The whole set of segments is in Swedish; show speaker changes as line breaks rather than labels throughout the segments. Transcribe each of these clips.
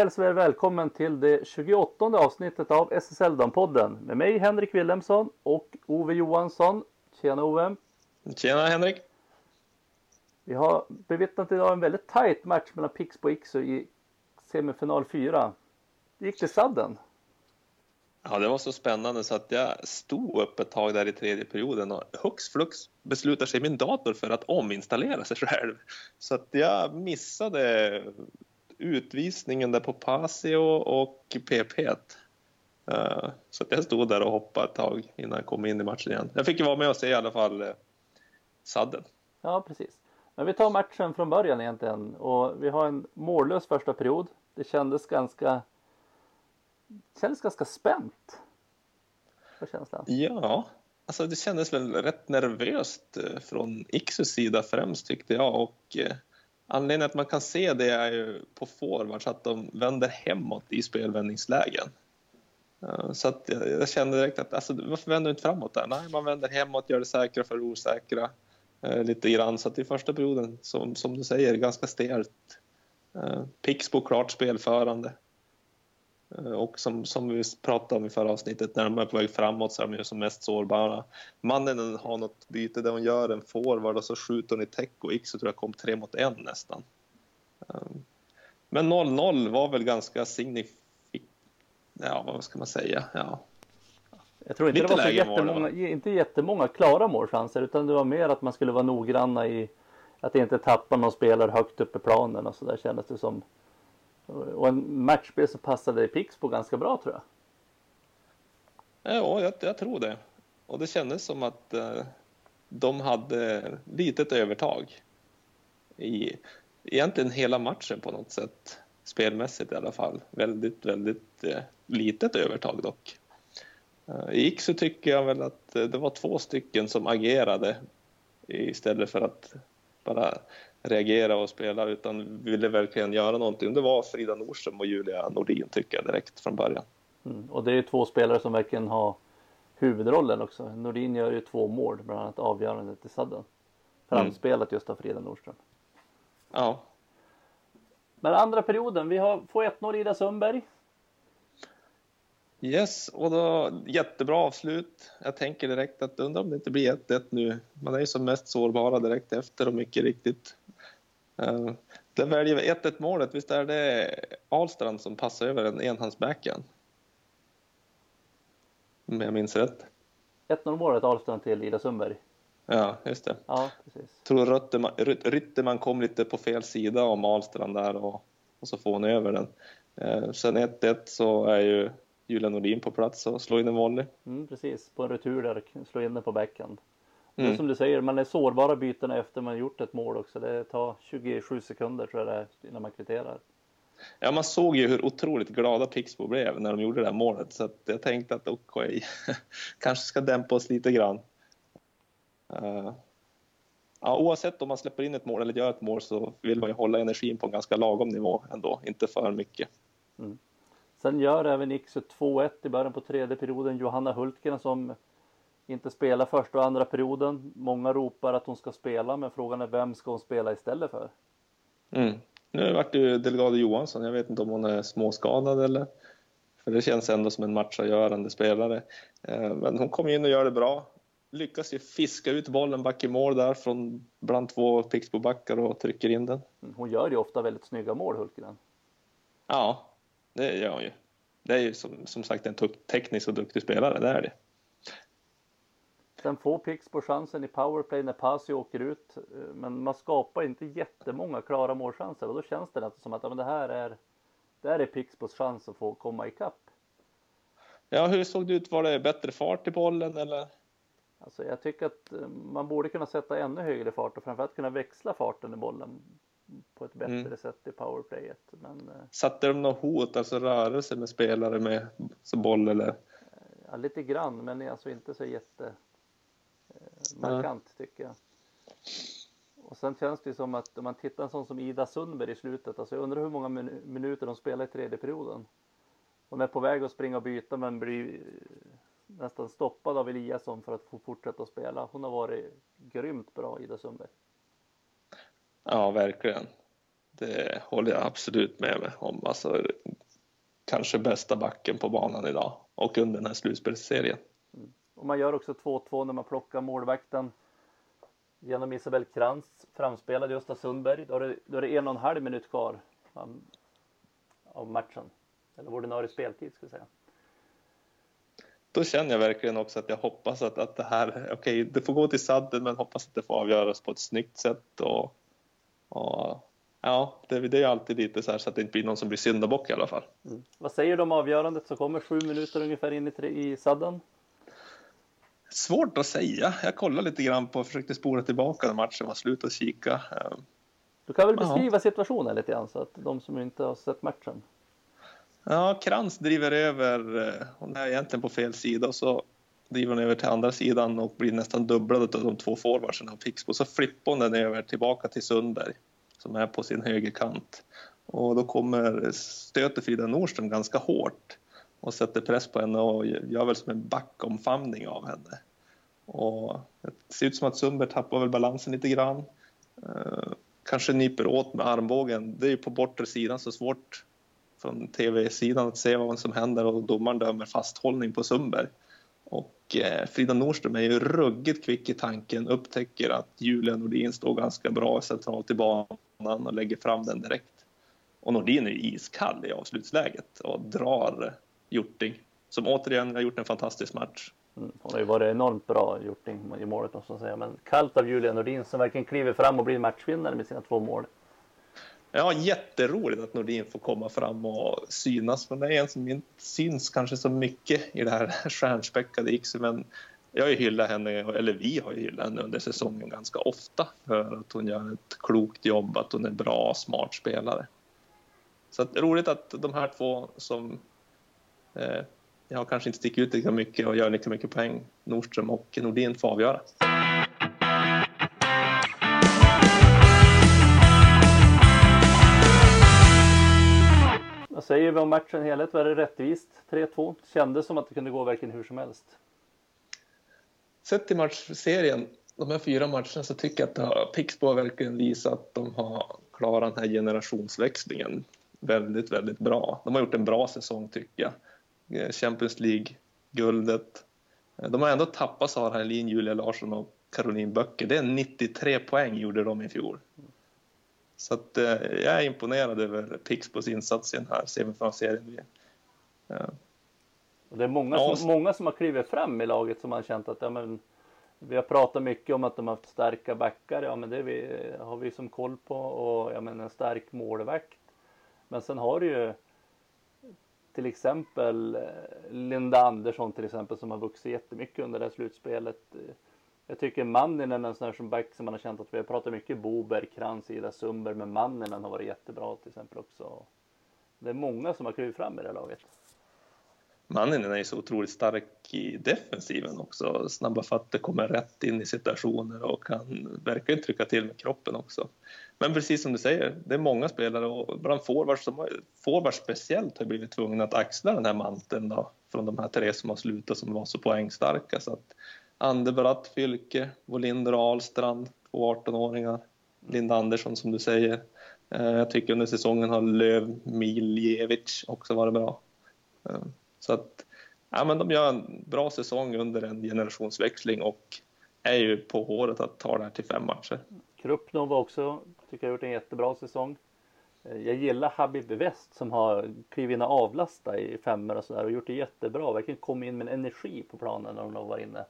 hälsar er välkommen till det 28 avsnittet av SSL Dampodden med mig Henrik Wilhelmsson och Ove Johansson. Tjena Ove!
Tjena Henrik!
Vi har bevittnat idag en väldigt tight match mellan Pixbo och Iksu i semifinal 4. Det gick till sadden.
Ja, det var så spännande så att jag stod upp ett tag där i tredje perioden och hux flux beslutar sig min dator för att ominstallera sig själv. Så att jag missade utvisningen där på Pasio och PP. Uh, så att jag stod där och hoppade ett tag innan jag kom in i matchen igen. Jag fick ju vara med och se i alla fall uh, sadden.
Ja, precis. Men vi tar matchen från början egentligen och vi har en mållös första period. Det kändes ganska det kändes ganska spänt. För känslan.
Ja, alltså det kändes väl rätt nervöst eh, från Iksus sida främst tyckte jag och eh, anledningen att man kan se det är ju på forwards att de vänder hemåt i spelvändningslägen. Eh, så att jag kände direkt att alltså, varför vänder du inte framåt där? Nej, man vänder hemåt, gör det säkra för det osäkra eh, lite grann. Så att i första perioden, som, som du säger, ganska stelt. Eh, Pixbo klart spelförande. Eh, och som, som vi pratade om i förra avsnittet, när de är på väg framåt så är de ju som mest sårbara. Mannen har något byte där hon gör en forward och så skjuter hon i täck och X tror jag kom tre mot en nästan. Ehm, men 0-0 var väl ganska signifikativt. Ja, vad ska man säga? Ja.
Jag tror inte Lite det var så jättemånga, mål, inte jättemånga klara målchanser utan det var mer att man skulle vara noggranna i att inte tappa någon spelare högt upp i planen och så där kändes det som. Och en matchspel som passade Pixbo ganska bra tror jag.
Ja, jag, jag tror det. Och det kändes som att eh, de hade litet övertag i egentligen hela matchen på något sätt. Spelmässigt i alla fall. Väldigt, väldigt eh, litet övertag dock. Eh, I så tycker jag väl att eh, det var två stycken som agerade istället för att bara reagera och spela utan ville verkligen göra någonting. Det var Frida Nordström och Julia Nordin tycker jag direkt från början.
Mm. Och det är ju två spelare som verkligen har huvudrollen också. Nordin gör ju två mål, bland annat avgörandet i sadden. Framspelat just av Frida Nordström.
Ja.
Men andra perioden, vi har, får 1-0 Ida Sundberg.
Yes, och då jättebra avslut. Jag tänker direkt att undrar om det inte blir 1-1 nu. Man är ju som mest sårbara direkt efter och mycket riktigt. Uh, där väljer vi 1-1 målet. Visst är det Ahlstrand som passar över en enhandsbackhand? Om jag minns rätt.
1-0 målet Ahlstrand till Ida Sundberg.
Ja, just det.
Ja, precis.
Tror Rytterman, Rytterman kom lite på fel sida om Ahlstrand där och, och så får hon över den. Uh, sen 1-1 så är ju Julia Nordin på plats och slå in en volley.
Mm, precis, på en retur där, slå in den på backhand. Mm. som du säger, man är sårbara bytena efter man gjort ett mål också. Det tar 27 sekunder tror jag det är innan man kvitterar.
Ja, man såg ju hur otroligt glada Pixbo blev när de gjorde det här målet så jag tänkte att okej, okay, kanske ska dämpa oss lite grann. Uh, ja, oavsett om man släpper in ett mål eller gör ett mål så vill man ju hålla energin på en ganska lagom nivå ändå, inte för mycket. Mm.
Sen gör även Iksu 2-1 i början på tredje perioden. Johanna Hultgren som inte spelar första och andra perioden. Många ropar att hon ska spela men frågan är vem ska hon spela istället för?
Mm. Nu vart det ju Delgado Johansson. Jag vet inte om hon är småskadad eller för det känns ändå som en matchavgörande spelare. Eh, men hon kommer in och gör det bra. Lyckas ju fiska ut bollen back i mål där från bland två Pixbobackar och trycker in den.
Mm, hon gör ju ofta väldigt snygga mål Hultgren.
Ja, det gör hon ju. Det är ju som, som sagt en teknisk och duktig spelare, det är det.
Sen får Pixbo chansen i powerplay när Pasi åker ut. Men man skapar inte jättemånga klara målchanser och då känns det som att ja, men det här är det här är Pixbos chans att få komma ikapp.
Ja, hur såg det ut? Var det bättre fart i bollen eller?
Alltså jag tycker att eh, man borde kunna sätta ännu högre fart och framförallt kunna växla farten i bollen på ett bättre mm. sätt i powerplayet. Men, eh,
Satte de något hot, alltså rörelse med spelare med så boll eller?
Ja, lite grann, men alltså inte så jätte eh, markant ja. tycker jag. Och sen känns det som att om man tittar en sån som Ida Sundberg i slutet, alltså jag undrar hur många min minuter de spelar i tredje perioden. Hon är på väg att springa och byta men blir eh, nästan stoppad av Eliasson för att få fortsätta att spela. Hon har varit grymt bra, Ida Sundberg.
Ja, verkligen. Det håller jag absolut med mig om. Alltså, kanske bästa backen på banan idag och under den här slutspelsserien.
Mm. Och man gör också 2-2 när man plockar målvakten genom Isabel Krantz framspelade Gösta Sundberg. Då är, det, då är det en och en halv minut kvar um, av matchen. Eller ordinarie speltid ska jag säga.
Då känner jag verkligen också att jag hoppas att, att det här, okej, okay, det får gå till sadden men hoppas att det får avgöras på ett snyggt sätt och, och ja, det, det är alltid lite så här så att det inte blir någon som blir syndabock i alla fall.
Mm. Vad säger du om avgörandet som kommer sju minuter ungefär in i, i sadden?
Svårt att säga. Jag kollade lite grann på, försökte spola tillbaka när matchen var slut och kika. Ehm,
du kan väl beskriva Aha. situationen lite grann så att de som inte har sett matchen.
Ja, Krantz driver över, eh, hon är egentligen på fel sida och så driver hon över till andra sidan och blir nästan dubblad av de två forwardsen av Pixbo. Så flippar hon den över tillbaka till Sundberg som är på sin högerkant. Och då kommer, stöter Frida Nordström ganska hårt och sätter press på henne och gör väl som en backomfamning av henne. Och det ser ut som att Sundberg tappar väl balansen lite grann. Eh, kanske nyper åt med armbågen. Det är ju på bortre sidan så svårt från tv-sidan att se vad som händer och domaren dömer fasthållning på Sundberg. Och eh, Frida Nordström är ju ruggigt kvick i tanken, upptäcker att Julia Nordin står ganska bra centralt i banan och lägger fram den direkt. Och Nordin är iskall i avslutsläget och drar Hjorting som återigen har gjort en fantastisk match.
Mm, hon har ju varit enormt bra Hjorting i målet måste man säga. Men kallt av Julia Nordin som verkligen kliver fram och blir matchvinnare med sina två mål.
Ja, jätteroligt att Nordin får komma fram och synas. Men det är en som inte syns kanske så mycket i det här stjärnspäckade Iksu. Men jag har ju hyllat henne, eller vi har ju hyllat henne under säsongen ganska ofta för att hon gör ett klokt jobb, att hon är bra, smart spelare. Så att, roligt att de här två som eh, jag kanske inte sticker ut lika mycket och gör lika mycket poäng, Nordström och Nordin får avgöra.
Säger vi om matchen helhet? Var det rättvist? 3-2? Kändes som att det kunde gå verkligen hur som helst.
Sett till matchserien, de här fyra matcherna, så tycker jag att Pixbo har verkligen visat att de har klarat den här generationsväxlingen väldigt, väldigt bra. De har gjort en bra säsong tycker jag. Eh, Champions League-guldet. Eh, de har ändå tappat Sara Helin, Julia Larsson och Caroline Böcker. Det är 93 poäng gjorde de i fjol. Så att, eh, jag är imponerad över Pixbos insats i den här semifinalserien.
Ja. Det är många, ja, som, många som har klivit fram i laget som har känt att ja, men, vi har pratat mycket om att de har haft starka backar. Ja, men det vi, har vi som koll på och ja, men en stark målvakt. Men sen har du ju till exempel eh, Linda Andersson till exempel som har vuxit jättemycket under det här slutspelet. Jag tycker Manninen är en sån här som back som man har känt att vi har pratat mycket Boberg, Krantz, Ida Sundberg men Manninen har varit jättebra till exempel också. Det är många som har klivit fram i det här laget.
Manninen är ju så otroligt stark i defensiven också. Snabba fötter, kommer rätt in i situationer och kan verkligen trycka till med kroppen också. Men precis som du säger, det är många spelare och bland forwards, som, forwards speciellt har blivit tvungna att axla den här manteln då, från de här tre som har slutat som var så poängstarka. Så att Anderbratt, Fylke, Wolinder och Ahlstrand, två 18-åringar. Linda Andersson som du säger. Eh, jag tycker under säsongen har Löv Miljevic också varit bra. Eh, så att ja, men de gör en bra säsong under en generationsväxling och är ju på håret att ta det här till fem matcher.
Krupnov också, tycker jag har gjort en jättebra säsong. Eh, jag gillar Habib West som har klivit in och avlastat i femmor och sådär och gjort det jättebra. Verkligen kommit in med en energi på planen när hon har varit inne.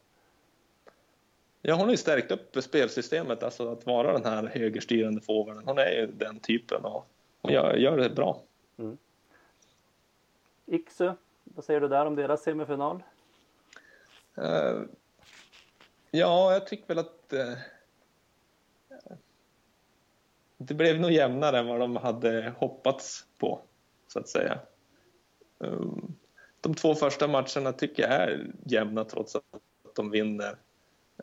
Ja, hon har ju stärkt upp spelsystemet, alltså att vara den här högerstyrande forwarden. Hon är ju den typen och hon gör, gör det bra. Mm.
Iksu, vad säger du där om deras semifinal?
Uh, ja, jag tycker väl att uh, det blev nog jämnare än vad de hade hoppats på, så att säga. Um, de två första matcherna tycker jag är jämna trots att de vinner.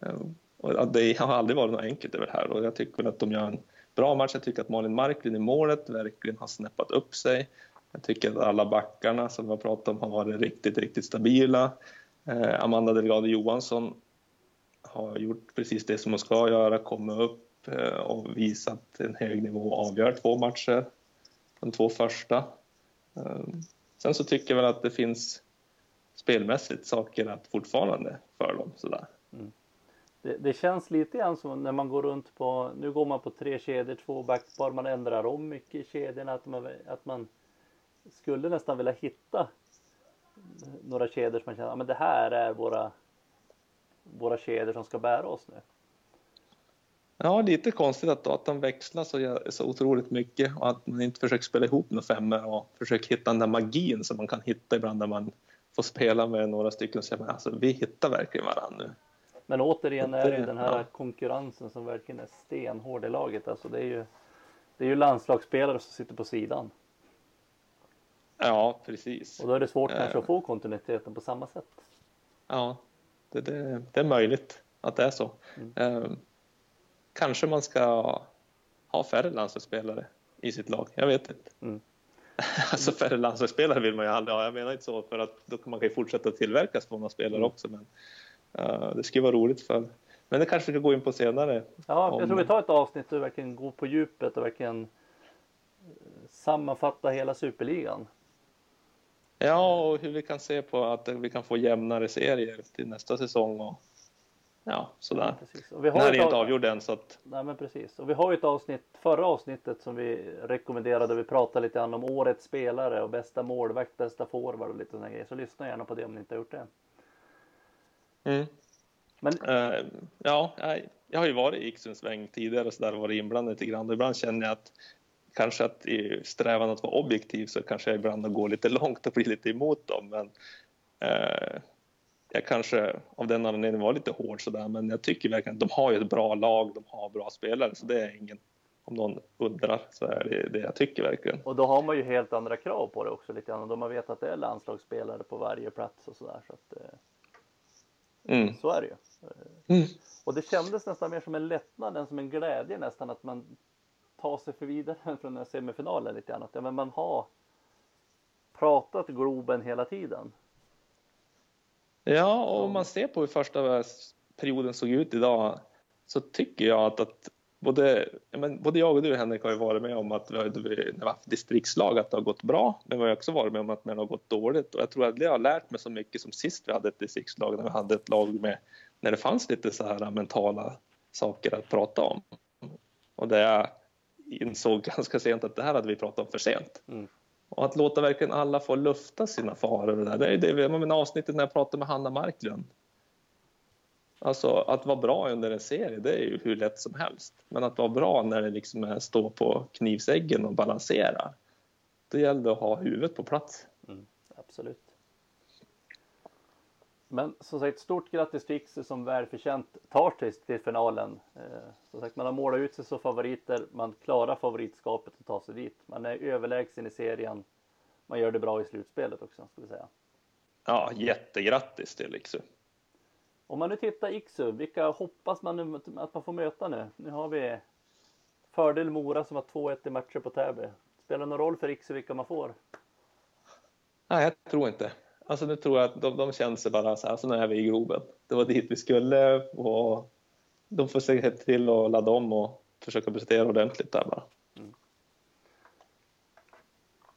Eh, och det har aldrig varit något enkelt över det här och jag tycker att de gör en bra match. Jag tycker att Malin Marklund i målet verkligen har snäppat upp sig. Jag tycker att alla backarna som vi har pratat om har varit riktigt, riktigt stabila. Eh, Amanda Delgado Johansson har gjort precis det som hon ska göra, kommit upp, eh, och visat en hög nivå och avgör två matcher, de två första. Sen så tycker jag väl att det finns spelmässigt saker att fortfarande för dem sådär. Mm.
Det, det, känns lite grann som när man går runt på, nu går man på tre kedjor, två backpar, man ändrar om mycket i kedjorna, att man, att man skulle nästan vilja hitta några kedjor som man känner, men det här är våra, våra kedjor som ska bära oss nu.
Ja, lite konstigt att, att de växlar så, så otroligt mycket och att man inte försöker spela ihop några femmor och försöker hitta den där magin som man kan hitta ibland när man får spela med några stycken och säger alltså vi hittar verkligen varandra nu.
Men återigen är det ju den här konkurrensen som verkligen är stenhård i laget. Alltså det är ju, det är ju landslagsspelare som sitter på sidan.
Ja, precis.
Och då är det svårt kanske att få kontinuiteten på samma sätt.
Ja, det, det, det är möjligt att det är så. Mm. Um, kanske man ska ha färre landslagsspelare i sitt lag. Jag vet inte. Mm. alltså färre landslagsspelare vill man ju aldrig ha. Jag menar inte så för att då kan man ju fortsätta tillverka sådana spelare mm. också. Men det skulle vara roligt för men det kanske vi ska gå in på senare.
Ja, om... jag tror vi tar ett avsnitt och verkligen går på djupet och verkligen eh, sammanfatta hela superligan.
Ja, och hur vi kan se på att vi kan få jämnare serier till nästa säsong och ja, sådär. Ja, Den här är inte avgjord än så att...
Nej men precis. Och vi har ju ett avsnitt, förra avsnittet som vi rekommenderade. Vi pratade lite grann om årets spelare och bästa målvakt, bästa forward och lite sådana grejer. Så lyssna gärna på det om ni inte har gjort det.
Mm. Men... Uh, ja, jag, har ju varit i Iksuns sväng tidigare och så där och varit inblandad lite grann. Och ibland känner jag att kanske att i strävan att vara objektiv så kanske jag ibland går lite långt och blir lite emot dem. Men uh, jag kanske av den anledningen var lite hård sådär, men jag tycker verkligen att de har ju ett bra lag, de har bra spelare, så det är ingen om någon undrar så är det det jag tycker verkligen.
Och då har man ju helt andra krav på det också lite grann. Då man vet att det är landslagsspelare på varje plats och sådär. Så, att, eh, mm. så är det ju. Mm. Och det kändes nästan mer som en lättnad än som en glädje nästan att man tar sig för vidare från den här semifinalen lite grann. Att ja, men man har pratat Globen hela tiden.
Ja, och om man ser på hur första perioden såg ut idag så tycker jag att, att både, men både jag och du Henrik har ju varit med om att vi har, när vi har haft distriktslag att det har gått bra men vi har också varit med om att det har gått dåligt och jag tror att jag har lärt mig så mycket som sist vi hade ett distriktslag när vi hade ett lag med när det fanns lite så här mentala saker att prata om och det jag insåg ganska sent att det här hade vi pratat om för sent. Mm. Och att låta verkligen alla få lufta sina faror. Det, där. det är det med avsnittet när jag pratade med Hanna Marklund. Alltså att vara bra under en serie, det är ju hur lätt som helst. Men att vara bra när det liksom är stå på knivsäggen och balansera. Då gäller det att ha huvudet på plats.
Mm, absolut. Men som sagt, stort grattis till Ixu som välförtjänt tar sig till finalen. Eh, som sagt, man har målat ut sig som favoriter, man klarar favoritskapet och tar sig dit. Man är överlägsen i serien. Man gör det bra i slutspelet också, ska vi säga.
Ja, jättegrattis till Ixu.
Om man nu tittar Iksu, vilka hoppas man nu att man får möta nu? Nu har vi fördel Mora som har 2-1 i matcher på Täby. Spelar det någon roll för Iksu vilka man får?
Nej, jag tror inte. Alltså nu tror jag att de, de känner sig bara så här, så nu är vi i groben. Det var dit vi skulle och de får se till att ladda om och försöka prestera ordentligt där bara.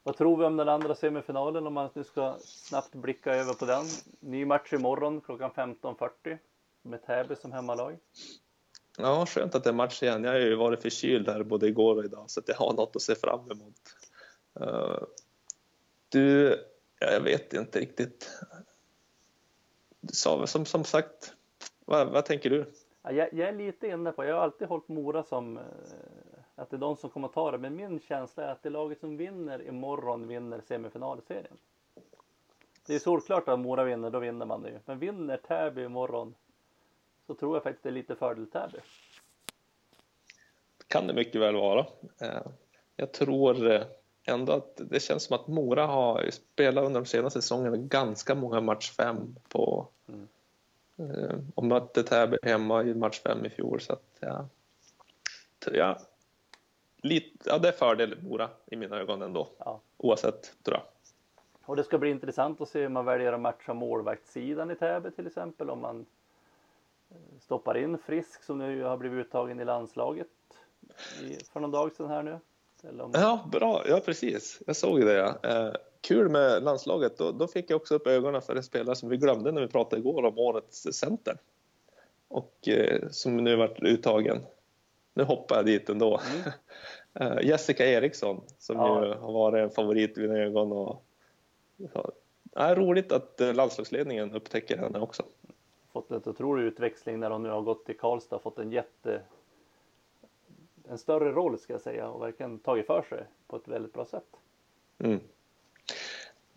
Vad tror vi om den andra semifinalen om man nu ska snabbt blicka över på den? Ny match imorgon klockan 15.40 med Täby som hemmalag.
Ja, skönt att det är match igen. Jag har ju varit förkyld här både igår och idag så att jag har något att se fram emot. Uh, du, jag vet inte riktigt. Som, som, som sagt, vad, vad tänker du?
Jag, jag, är lite inne på, jag har alltid hållit Mora som eh, att det är de som kommer ta det. Men min känsla är att det laget som vinner imorgon vinner semifinalserien. Det är solklart att Mora vinner, då vinner man det ju. Men vinner Täby imorgon så tror jag faktiskt det är lite fördel Täby.
Kan det mycket väl vara. Eh, jag tror eh, ändå att det känns som att Mora har spelat under de senaste säsongerna ganska många match fem på mm. eh, och mötte Täby hemma i match fem i fjol så att ja, ja, lite, ja det är fördel Mora i mina ögon ändå ja. oavsett tror jag.
Och det ska bli intressant att se hur man väljer att matcha målvaktssidan i Täby till exempel om man eh, stoppar in Frisk som nu har blivit uttagen i landslaget i, för någon dag sedan här nu.
Eller om... Ja, bra. Ja, precis. Jag såg det. Ja. Eh, kul med landslaget. Då, då, fick jag också upp ögonen för en spelare som vi glömde när vi pratade igår om årets center. Och eh, som nu varit uttagen. Nu hoppar jag dit ändå. Mm. Eh, Jessica Eriksson som ja. ju har varit en favorit i mina ögon. Och, ja, är roligt att eh, landslagsledningen upptäcker henne också.
Fått en otrolig utväxling när hon nu har gått till Karlstad. Fått en jätte en större roll ska jag säga och verkligen tagit för sig på ett väldigt bra sätt. Mm.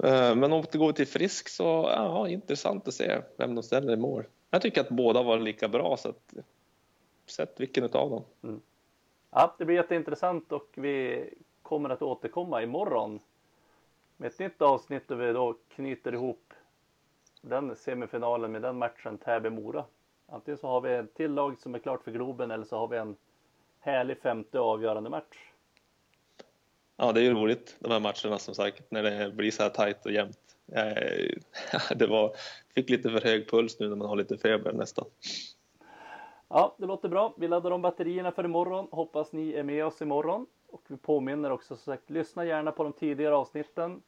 Eh, men om det går till Frisk så ja, intressant att se vem de ställer i mål. Jag tycker att båda var lika bra så att sätt vilken av dem. Mm.
Ja, det blir jätteintressant och vi kommer att återkomma imorgon med ett nytt avsnitt där vi då knyter ihop den semifinalen med den matchen Täby-Mora. Antingen så har vi ett till lag som är klart för Globen eller så har vi en härlig femte avgörande match.
Ja, det är ju roligt de här matcherna som sagt när det blir så här tajt och jämnt. Det var, fick lite för hög puls nu när man har lite feber nästan.
Ja, det låter bra. Vi laddar om batterierna för imorgon. Hoppas ni är med oss imorgon. Och vi påminner också som sagt, lyssna gärna på de tidigare avsnitten.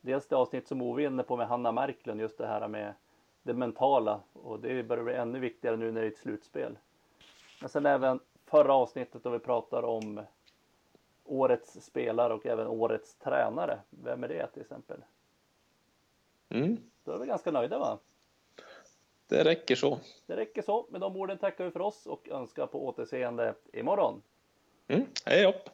Dels det avsnitt som Ove är inne på med Hanna Marklund, just det här med det mentala. Och det börjar bli ännu viktigare nu när det är ett slutspel. Men sen även förra avsnittet då vi pratar om årets spelare och även årets tränare. Vem är det till exempel? Mm. Då är vi ganska nöjda va?
Det räcker så.
Det räcker så. Med de orden tackar vi för oss och önskar på återseende imorgon.
Mm. Hej upp!